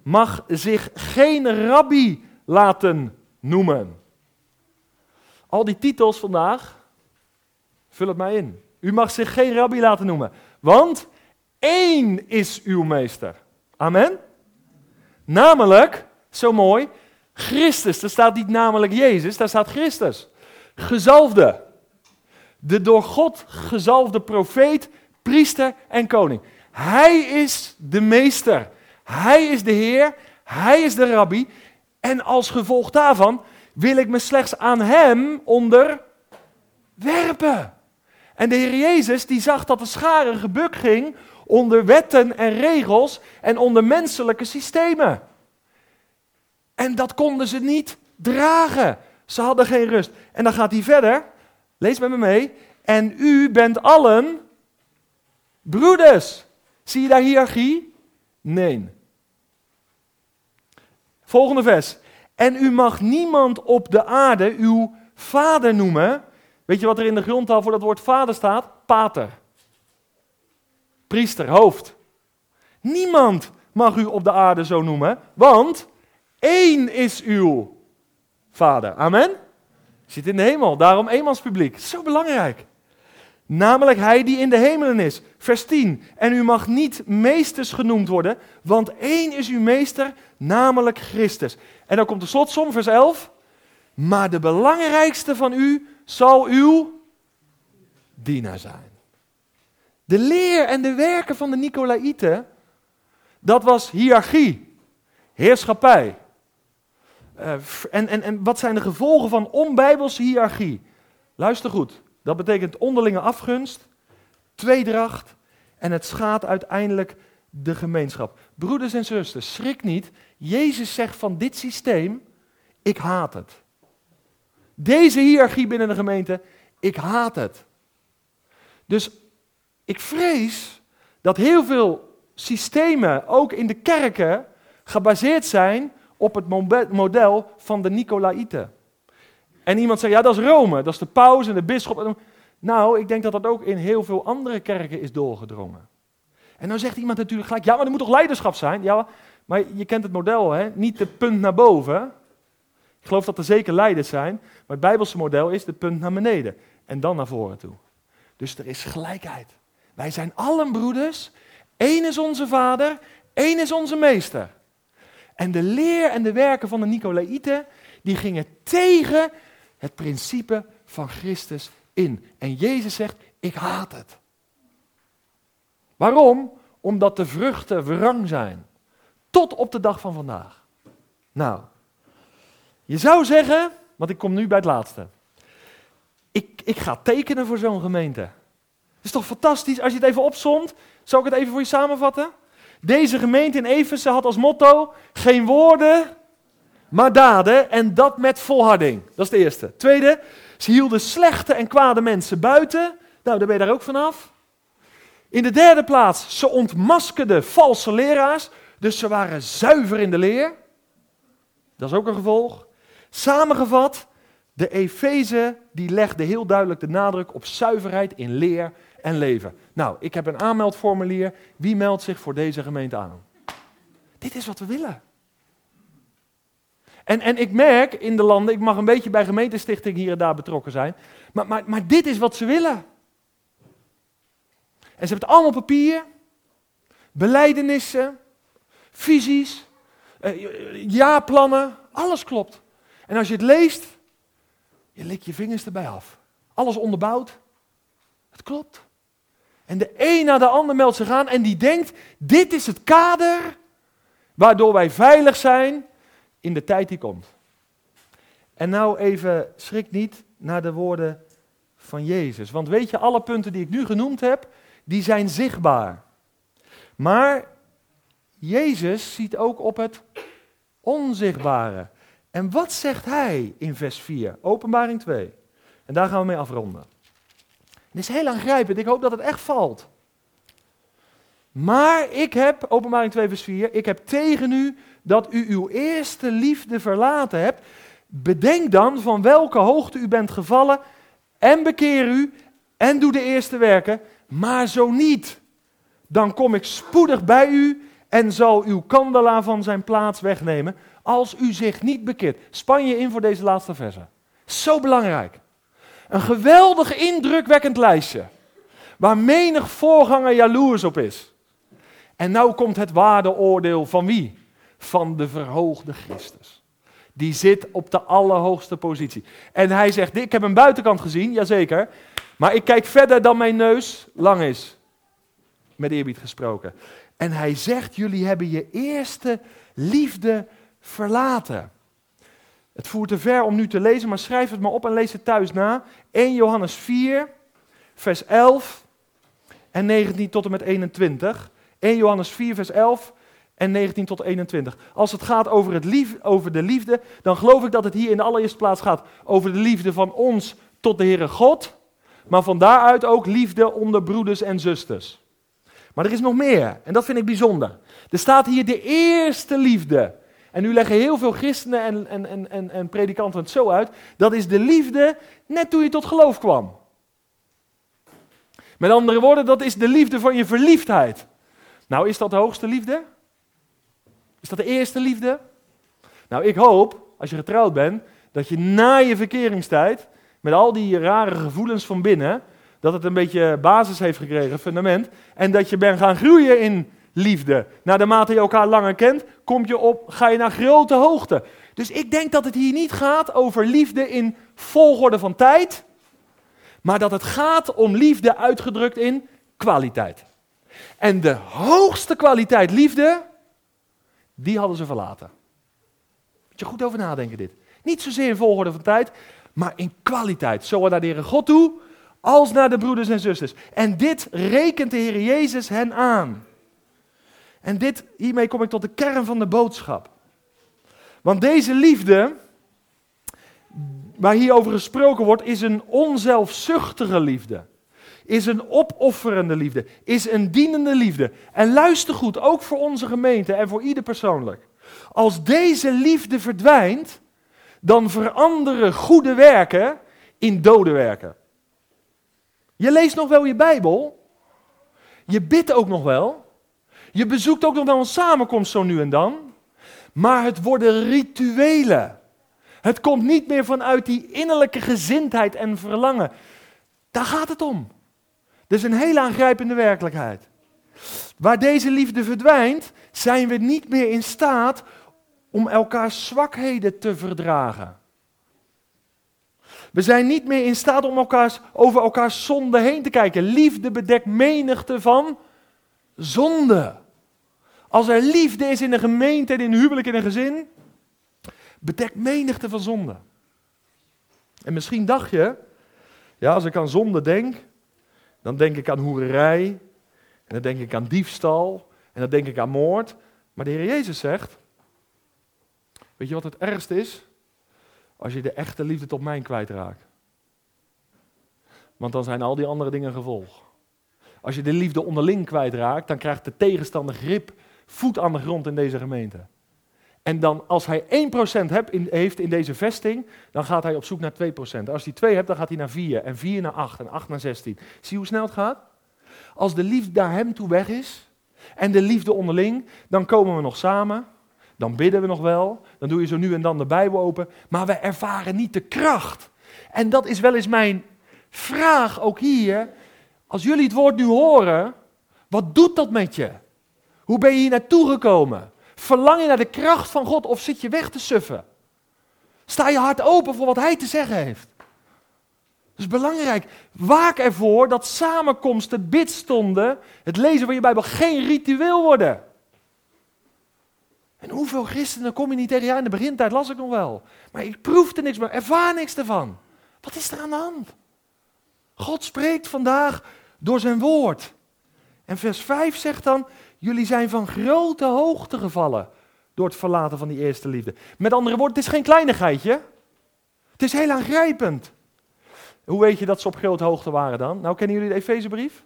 S1: mag zich geen rabbi laten noemen. Al die titels vandaag, vul het mij in. U mag zich geen rabbi laten noemen, want één is uw meester. Amen? Namelijk, zo mooi, Christus. Er staat niet namelijk Jezus, daar staat Christus. Gezalfde de door God gezalfde profeet, priester en koning. Hij is de meester. Hij is de Heer. Hij is de rabbi. En als gevolg daarvan wil ik me slechts aan hem onderwerpen. En de Heer Jezus die zag dat de schare gebuk ging onder wetten en regels en onder menselijke systemen. En dat konden ze niet dragen. Ze hadden geen rust. En dan gaat hij verder. Lees met me mee. En u bent allen broeders. Zie je daar hiërarchie? Nee. Volgende vers. En u mag niemand op de aarde uw vader noemen. Weet je wat er in de grondtaal voor dat woord vader staat? Pater. Priester, hoofd. Niemand mag u op de aarde zo noemen, want één is uw vader. Amen? Zit in de hemel, daarom eenmanspubliek. Zo belangrijk. Namelijk hij die in de hemelen is. Vers 10. En u mag niet meesters genoemd worden, want één is uw meester, namelijk Christus. En dan komt de slotsom, vers 11. Maar de belangrijkste van u zal uw dienaar zijn. De leer en de werken van de Nicolaïten, dat was hiërarchie, heerschappij. Uh, en, en, en wat zijn de gevolgen van onbijbelse hiërarchie? Luister goed. Dat betekent onderlinge afgunst, tweedracht en het schaadt uiteindelijk de gemeenschap. Broeders en zusters, schrik niet. Jezus zegt van dit systeem, ik haat het. Deze hiërarchie binnen de gemeente, ik haat het. Dus ik vrees dat heel veel systemen, ook in de kerken, gebaseerd zijn op het model van de Nicolaïten. En iemand zegt, ja, dat is Rome, dat is de paus en de bisschop. Nou, ik denk dat dat ook in heel veel andere kerken is doorgedrongen. En dan zegt iemand natuurlijk gelijk, ja, maar er moet toch leiderschap zijn? Ja, maar je kent het model, hè? Niet de punt naar boven. Ik geloof dat er zeker leiders zijn, maar het Bijbelse model is de punt naar beneden en dan naar voren toe. Dus er is gelijkheid. Wij zijn allen broeders. Eén is onze vader, één is onze meester. En de leer en de werken van de Nicolaïten, die gingen tegen het principe van Christus in. En Jezus zegt, ik haat het. Waarom? Omdat de vruchten wrang zijn. Tot op de dag van vandaag. Nou, je zou zeggen, want ik kom nu bij het laatste. Ik, ik ga tekenen voor zo'n gemeente. Het is toch fantastisch als je het even opzomt? Zal ik het even voor je samenvatten? Deze gemeente in Efeze had als motto: geen woorden, maar daden en dat met volharding. Dat is de eerste. Tweede, ze hielden slechte en kwade mensen buiten. Nou, daar ben je daar ook vanaf. In de derde plaats, ze ontmaskerden valse leraars. Dus ze waren zuiver in de leer. Dat is ook een gevolg. Samengevat, de Efeze die legde heel duidelijk de nadruk op zuiverheid in leer en leven. Nou, ik heb een aanmeldformulier. Wie meldt zich voor deze gemeente aan? Dit is wat we willen. En, en ik merk in de landen, ik mag een beetje bij gemeentestichting hier en daar betrokken zijn, maar, maar, maar dit is wat ze willen. En ze hebben het allemaal papier, beleidenissen, visies, eh, jaarplannen, alles klopt. En als je het leest, je likt je vingers erbij af. Alles onderbouwd. Het klopt. En de een na de ander meldt zich aan en die denkt, dit is het kader waardoor wij veilig zijn in de tijd die komt. En nou even, schrik niet naar de woorden van Jezus. Want weet je, alle punten die ik nu genoemd heb, die zijn zichtbaar. Maar Jezus ziet ook op het onzichtbare. En wat zegt hij in vers 4, openbaring 2? En daar gaan we mee afronden. Het is heel aangrijpend, ik hoop dat het echt valt. Maar ik heb, openbaring 2 vers 4, ik heb tegen u dat u uw eerste liefde verlaten hebt. Bedenk dan van welke hoogte u bent gevallen en bekeer u en doe de eerste werken. Maar zo niet, dan kom ik spoedig bij u en zal uw kandelaar van zijn plaats wegnemen als u zich niet bekeert. Span je in voor deze laatste verse. Zo belangrijk. Een geweldig indrukwekkend lijstje. Waar menig voorganger jaloers op is. En nou komt het waardeoordeel van wie? Van de verhoogde Christus. Die zit op de allerhoogste positie. En hij zegt, ik heb een buitenkant gezien, jazeker. Maar ik kijk verder dan mijn neus lang is. Met eerbied gesproken. En hij zegt, jullie hebben je eerste liefde verlaten. Het voert te ver om nu te lezen, maar schrijf het maar op en lees het thuis na. 1 Johannes 4, vers 11 en 19 tot en met 21. 1 Johannes 4, vers 11 en 19 tot 21. Als het gaat over, het lief, over de liefde, dan geloof ik dat het hier in de allereerste plaats gaat over de liefde van ons tot de Heere God. Maar van daaruit ook liefde onder broeders en zusters. Maar er is nog meer en dat vind ik bijzonder. Er staat hier de eerste liefde. En nu leggen heel veel christenen en, en, en, en, en predikanten het zo uit. Dat is de liefde net toen je tot geloof kwam. Met andere woorden, dat is de liefde van je verliefdheid. Nou, is dat de hoogste liefde? Is dat de eerste liefde? Nou, ik hoop, als je getrouwd bent, dat je na je verkeringstijd, met al die rare gevoelens van binnen, dat het een beetje basis heeft gekregen, fundament, en dat je bent gaan groeien in liefde. Naarmate je elkaar langer kent, kom je op, ga je naar grote hoogte. Dus ik denk dat het hier niet gaat over liefde in volgorde van tijd, maar dat het gaat om liefde uitgedrukt in kwaliteit. En de hoogste kwaliteit liefde, die hadden ze verlaten. Moet je goed over nadenken dit. Niet zozeer in volgorde van tijd, maar in kwaliteit. Zowel naar de Heere God toe, als naar de broeders en zusters. En dit rekent de Heer Jezus hen aan. En dit, hiermee kom ik tot de kern van de boodschap. Want deze liefde, waar hierover gesproken wordt, is een onzelfzuchtige liefde. Is een opofferende liefde. Is een dienende liefde. En luister goed, ook voor onze gemeente en voor ieder persoonlijk. Als deze liefde verdwijnt, dan veranderen goede werken in dode werken. Je leest nog wel je Bijbel. Je bidt ook nog wel. Je bezoekt ook nog wel een samenkomst zo nu en dan. Maar het worden rituelen. Het komt niet meer vanuit die innerlijke gezindheid en verlangen. Daar gaat het om. Dat is een hele aangrijpende werkelijkheid. Waar deze liefde verdwijnt, zijn we niet meer in staat om elkaars zwakheden te verdragen. We zijn niet meer in staat om elkaars, over elkaars zonde heen te kijken. Liefde bedekt menigte van zonde. Als er liefde is in een gemeente en in een huwelijk in een gezin, bedekt menigte van zonde. En misschien dacht je, ja, als ik aan zonde denk, dan denk ik aan hoererij, en dan denk ik aan diefstal, en dan denk ik aan moord. Maar de Heer Jezus zegt, weet je wat het ergste is? Als je de echte liefde tot mij kwijtraakt. Want dan zijn al die andere dingen gevolg. Als je de liefde onderling kwijtraakt, dan krijgt de tegenstander grip, voet aan de grond in deze gemeente. En dan als hij 1% heeft in deze vesting, dan gaat hij op zoek naar 2%. Als hij 2 hebt, dan gaat hij naar 4 en 4 naar 8 en 8 naar 16. Zie hoe snel het gaat? Als de liefde naar hem toe weg is en de liefde onderling, dan komen we nog samen. Dan bidden we nog wel. Dan doe je zo nu en dan de Bijbel open. Maar we ervaren niet de kracht. En dat is wel eens mijn vraag ook hier. Als jullie het woord nu horen, wat doet dat met je? Hoe ben je hier naartoe gekomen? Verlang je naar de kracht van God of zit je weg te suffen? Sta je hart open voor wat Hij te zeggen heeft? Dat is belangrijk. Waak ervoor dat samenkomsten, bidstonden, het lezen van je Bijbel geen ritueel worden. En hoeveel christenen kom je niet tegen? Ja, in de begintijd las ik nog wel. Maar ik proefde niks meer, ervaar niks ervan. Wat is er aan de hand? God spreekt vandaag door zijn woord. En vers 5 zegt dan, jullie zijn van grote hoogte gevallen door het verlaten van die eerste liefde. Met andere woorden, het is geen kleinigheidje. Het is heel aangrijpend. Hoe weet je dat ze op grote hoogte waren dan? Nou, kennen jullie de Efezebrief?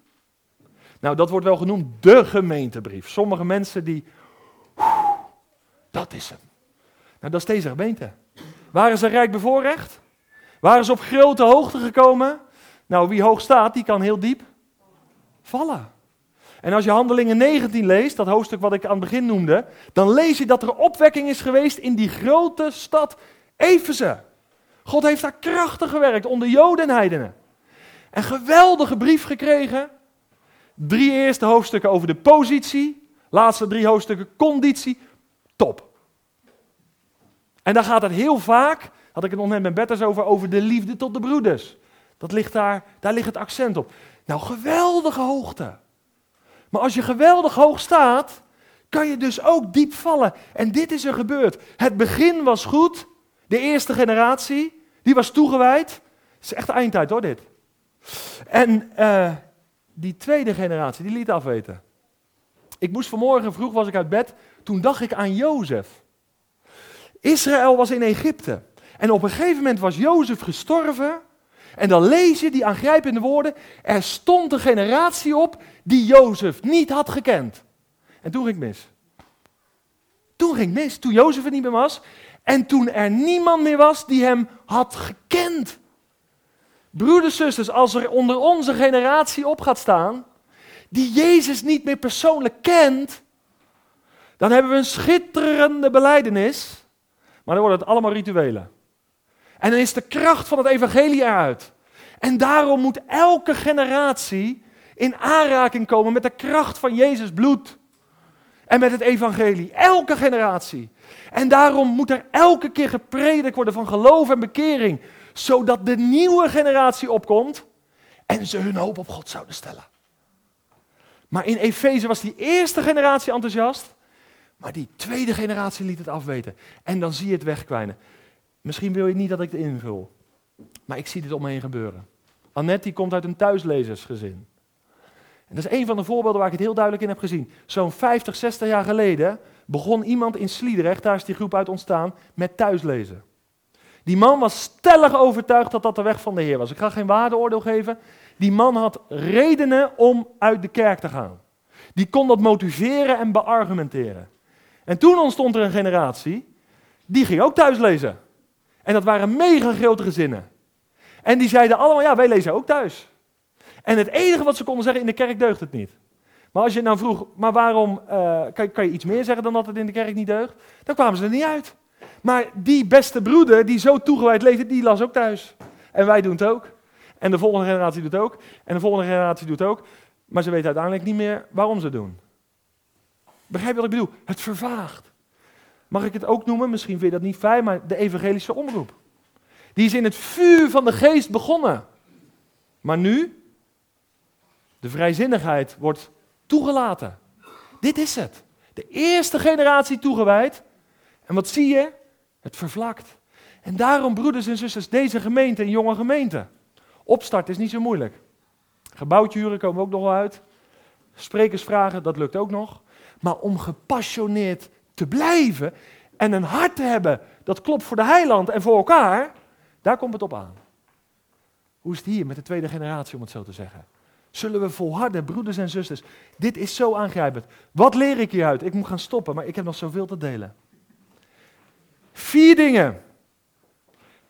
S1: Nou, dat wordt wel genoemd de gemeentebrief. Sommige mensen die dat is hem. Nou, dat is deze gemeente. Waren ze rijk bevoorrecht? Waren ze op grote hoogte gekomen? Nou, wie hoog staat, die kan heel diep vallen. En als je Handelingen 19 leest, dat hoofdstuk wat ik aan het begin noemde, dan lees je dat er opwekking is geweest in die grote stad Efeze. God heeft daar krachtig gewerkt onder Joden en heidenen. Een geweldige brief gekregen. Drie eerste hoofdstukken over de positie, laatste drie hoofdstukken conditie, top. En dan gaat het heel vaak, had ik het nog net met over, over de liefde tot de broeders. Dat ligt daar, daar ligt het accent op. Nou, geweldige hoogte. Maar als je geweldig hoog staat, kan je dus ook diep vallen. En dit is er gebeurd. Het begin was goed, De eerste generatie, die was toegewijd. Het is echt eindtijd hoor, dit. En uh, die tweede generatie, die liet afweten. Ik moest vanmorgen vroeg, was ik uit bed, toen dacht ik aan Jozef. Israël was in Egypte. En op een gegeven moment was Jozef gestorven. En dan lees je die aangrijpende woorden. Er stond een generatie op die Jozef niet had gekend. En toen ging ik mis. Toen ging het mis, toen Jozef er niet meer was. En toen er niemand meer was die hem had gekend. Broeders, zusters, als er onder onze generatie op gaat staan, die Jezus niet meer persoonlijk kent, dan hebben we een schitterende beleidenis, maar dan worden het allemaal rituelen. En dan is de kracht van het evangelie eruit. En daarom moet elke generatie in aanraking komen met de kracht van Jezus bloed. En met het evangelie. Elke generatie. En daarom moet er elke keer gepredikt worden van geloof en bekering. Zodat de nieuwe generatie opkomt en ze hun hoop op God zouden stellen. Maar in Efeze was die eerste generatie enthousiast. Maar die tweede generatie liet het afweten. En dan zie je het wegkwijnen. Misschien wil je niet dat ik het invul. Maar ik zie dit om me heen gebeuren. Annette die komt uit een thuislezersgezin. En dat is een van de voorbeelden waar ik het heel duidelijk in heb gezien. Zo'n 50, 60 jaar geleden begon iemand in Sliedrecht, daar is die groep uit ontstaan, met thuislezen. Die man was stellig overtuigd dat dat de weg van de Heer was. Ik ga geen waardeoordeel geven. Die man had redenen om uit de kerk te gaan. Die kon dat motiveren en beargumenteren. En toen ontstond er een generatie, die ging ook thuis lezen. En dat waren mega grote gezinnen. En die zeiden allemaal, ja, wij lezen ook thuis. En het enige wat ze konden zeggen, in de kerk deugt het niet. Maar als je nou vroeg, maar waarom, uh, kan, kan, je iets meer zeggen dan dat het in de kerk niet deugt? Dan kwamen ze er niet uit. Maar die beste broeder, die zo toegewijd leefde, die las ook thuis. En wij doen het ook. En de volgende generatie doet het ook. En de volgende generatie doet het ook. Maar ze weten uiteindelijk niet meer waarom ze het doen. Begrijp je wat ik bedoel? Het vervaagt. Mag ik het ook noemen? Misschien vind je dat niet fijn, maar de evangelische omroep. Die is in het vuur van de geest begonnen. Maar nu, de vrijzinnigheid wordt toegelaten. Dit is het. De eerste generatie toegewijd. En wat zie je? Het vervlakt. En daarom, broeders en zusters, deze gemeente, een jonge gemeente. Opstart is niet zo moeilijk. Gebouwtje huren komen ook nog wel uit. Sprekersvragen, dat lukt ook nog. Maar om gepassioneerd te blijven en een hart te hebben dat klopt voor de heiland en voor elkaar, daar komt het op aan. Hoe is het hier met de tweede generatie, om het zo te zeggen? Zullen we volharden, broeders en zusters? Dit is zo aangrijpend. Wat leer ik hieruit? Ik moet gaan stoppen, maar ik heb nog zoveel te delen. Vier dingen.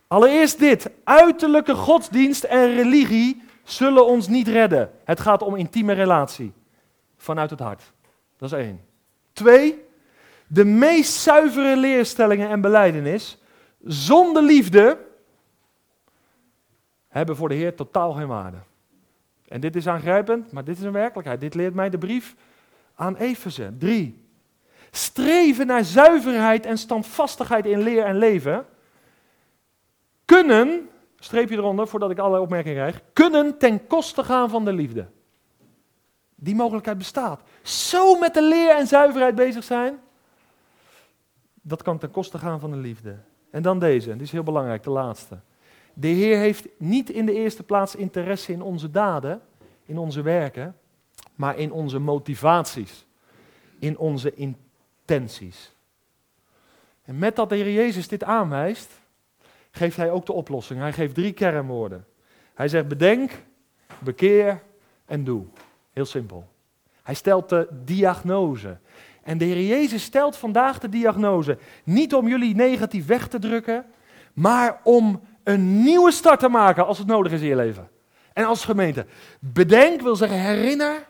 S1: Allereerst dit. Uiterlijke godsdienst en religie zullen ons niet redden. Het gaat om intieme relatie. Vanuit het hart. Dat is één. Twee. De meest zuivere leerstellingen en beleidenis zonder liefde hebben voor de Heer totaal geen waarde. En dit is aangrijpend, maar dit is een werkelijkheid. Dit leert mij de brief aan Efeze. Drie. Streven naar zuiverheid en standvastigheid in leer en leven kunnen, streepje eronder voordat ik alle opmerkingen krijg, kunnen ten koste gaan van de liefde. Die mogelijkheid bestaat. Zo met de leer en zuiverheid bezig zijn, dat kan ten koste gaan van de liefde. En dan deze, die is heel belangrijk, de laatste. De Heer heeft niet in de eerste plaats interesse in onze daden, in onze werken, maar in onze motivaties, in onze intenties. En met dat de Heer Jezus dit aanwijst, geeft hij ook de oplossing. Hij geeft drie kernwoorden. Hij zegt bedenk, bekeer en doe. Heel simpel. Hij stelt de diagnose. En de Heer Jezus stelt vandaag de diagnose. Niet om jullie negatief weg te drukken, maar om een nieuwe start te maken als het nodig is in je leven. En als gemeente. Bedenk wil zeggen herinner.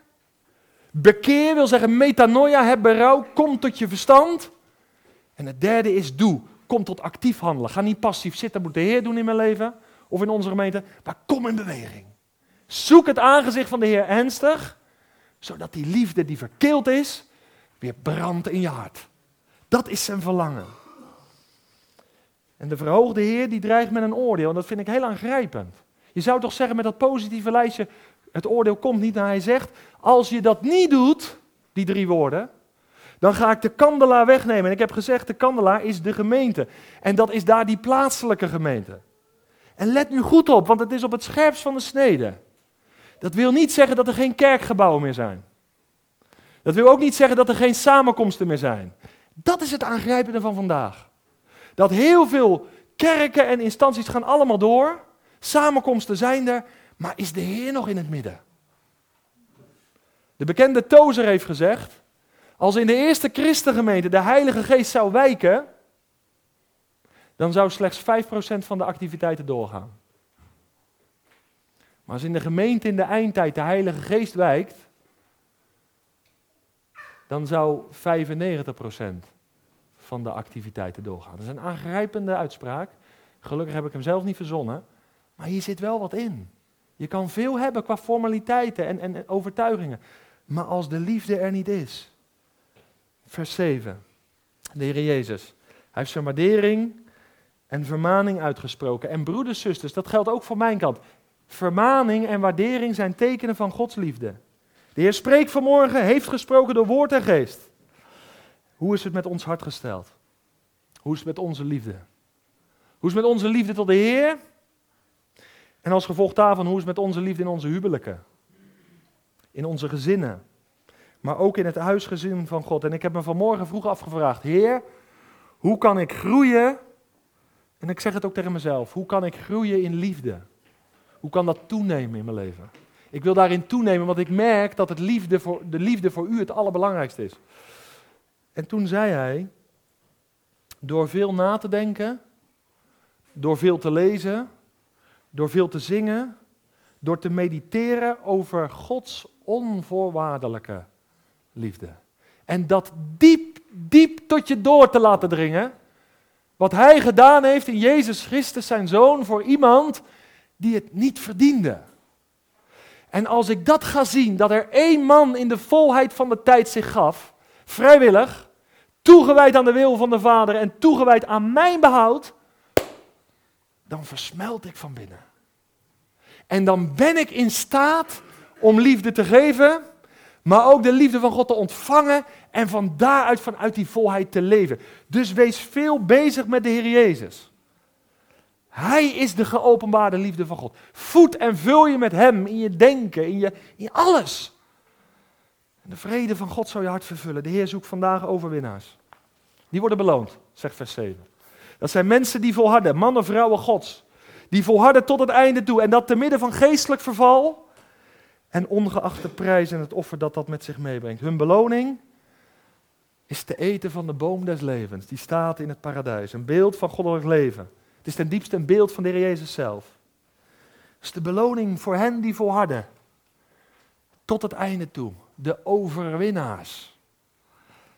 S1: Bekeer wil zeggen metanoia, heb berouw, kom tot je verstand. En het derde is doe. Kom tot actief handelen. Ga niet passief zitten, moet de Heer doen in mijn leven of in onze gemeente. Maar kom in beweging. Zoek het aangezicht van de Heer ernstig, zodat die liefde die verkeeld is, weer brandt in je hart. Dat is zijn verlangen. En de verhoogde Heer die dreigt met een oordeel. En dat vind ik heel aangrijpend. Je zou toch zeggen met dat positieve lijstje, het oordeel komt niet naar hij zegt, als je dat niet doet, die drie woorden, Dan ga ik de kandelaar wegnemen. En ik heb gezegd, de kandelaar is de gemeente. En dat is daar die plaatselijke gemeente. En let nu goed op, want het is op het scherpst van de snede. Dat wil niet zeggen dat er geen kerkgebouwen meer zijn. Dat wil ook niet zeggen dat er geen samenkomsten meer zijn. Dat is het aangrijpende van vandaag. Dat heel veel kerken en instanties gaan allemaal door. Samenkomsten zijn er, maar is de Heer nog in het midden? De bekende Tozer heeft gezegd, als in de eerste christengemeente de Heilige Geest zou wijken, dan zou slechts 5% van de activiteiten doorgaan. Maar als in de gemeente in de eindtijd de Heilige Geest wijkt, dan zou 95% van de activiteiten doorgaan. Dat is een aangrijpende uitspraak. Gelukkig heb ik hem zelf niet verzonnen. Maar hier zit wel wat in. Je kan veel hebben qua formaliteiten en, en, en overtuigingen. Maar als de liefde er niet is. Vers 7. De Heer Jezus. Hij heeft zijn waardering en vermaning uitgesproken. En broeders, zusters, dat geldt ook voor mijn kant. Vermaning en waardering zijn tekenen van Gods liefde. De Heer spreekt vanmorgen, heeft gesproken door woord en geest. Hoe is het met ons hart gesteld? Hoe is het met onze liefde? Hoe is het met onze liefde tot de Heer? En als gevolg daarvan, hoe is het met onze liefde in onze huwelijken? In onze gezinnen? Maar ook in het huisgezin van God. En ik heb me vanmorgen vroeg afgevraagd: Heer, hoe kan ik groeien? En ik zeg het ook tegen mezelf: hoe kan ik groeien in liefde? Hoe kan dat toenemen in mijn leven? Ik wil daarin toenemen, want ik merk dat het liefde voor, de liefde voor u het allerbelangrijkste is. En toen zei hij, door veel na te denken, door veel te lezen, door veel te zingen, door te mediteren over Gods onvoorwaardelijke liefde. En dat diep, diep tot je door te laten dringen. Wat hij gedaan heeft in Jezus Christus, zijn zoon, voor iemand die het niet verdiende. En als ik dat ga zien, dat er één man in de volheid van de tijd zich gaf, vrijwillig, toegewijd aan de wil van de Vader en toegewijd aan mijn behoud, dan versmelt ik van binnen. En dan ben ik in staat om liefde te geven, maar ook de liefde van God te ontvangen en van daaruit vanuit die volheid te leven. Dus wees veel bezig met de Heer Jezus. Hij is de geopenbaarde liefde van God. Voed en vul je met Hem in je denken, in, je, in alles. De vrede van God zal je hart vervullen. De Heer zoekt vandaag overwinnaars. Die worden beloond, zegt vers 7. Dat zijn mensen die volharden, mannen, vrouwen Gods. Die volharden tot het einde toe. En dat te midden van geestelijk verval en ongeacht de prijs en het offer dat dat met zich meebrengt. Hun beloning is te eten van de boom des levens. Die staat in het paradijs. Een beeld van goddelijk leven. Is ten diepste een beeld van de Heer Jezus zelf. Het is de beloning voor hen die volharden. Tot het einde toe. De overwinnaars.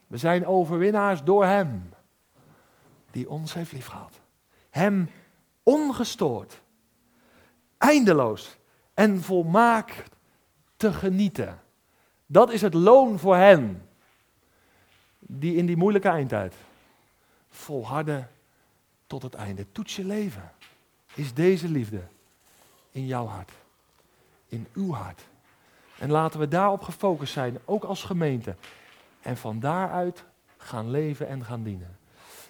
S1: We zijn overwinnaars door Hem. Die ons heeft liefgehad. Hem ongestoord. Eindeloos. En volmaakt te genieten. Dat is het loon voor hen. Die in die moeilijke eindtijd volharden tot het einde. Toets je leven. Is deze liefde in jouw hart? In uw hart? En laten we daarop gefocust zijn, ook als gemeente. En van daaruit gaan leven en gaan dienen.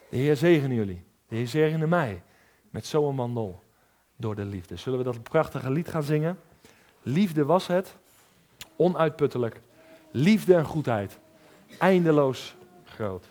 S1: De Heer zegene jullie. De Heer zegene mij. Met zo'n mandel door de liefde. Zullen we dat prachtige lied gaan zingen? Liefde was het. Onuitputtelijk. Liefde en goedheid. Eindeloos groot.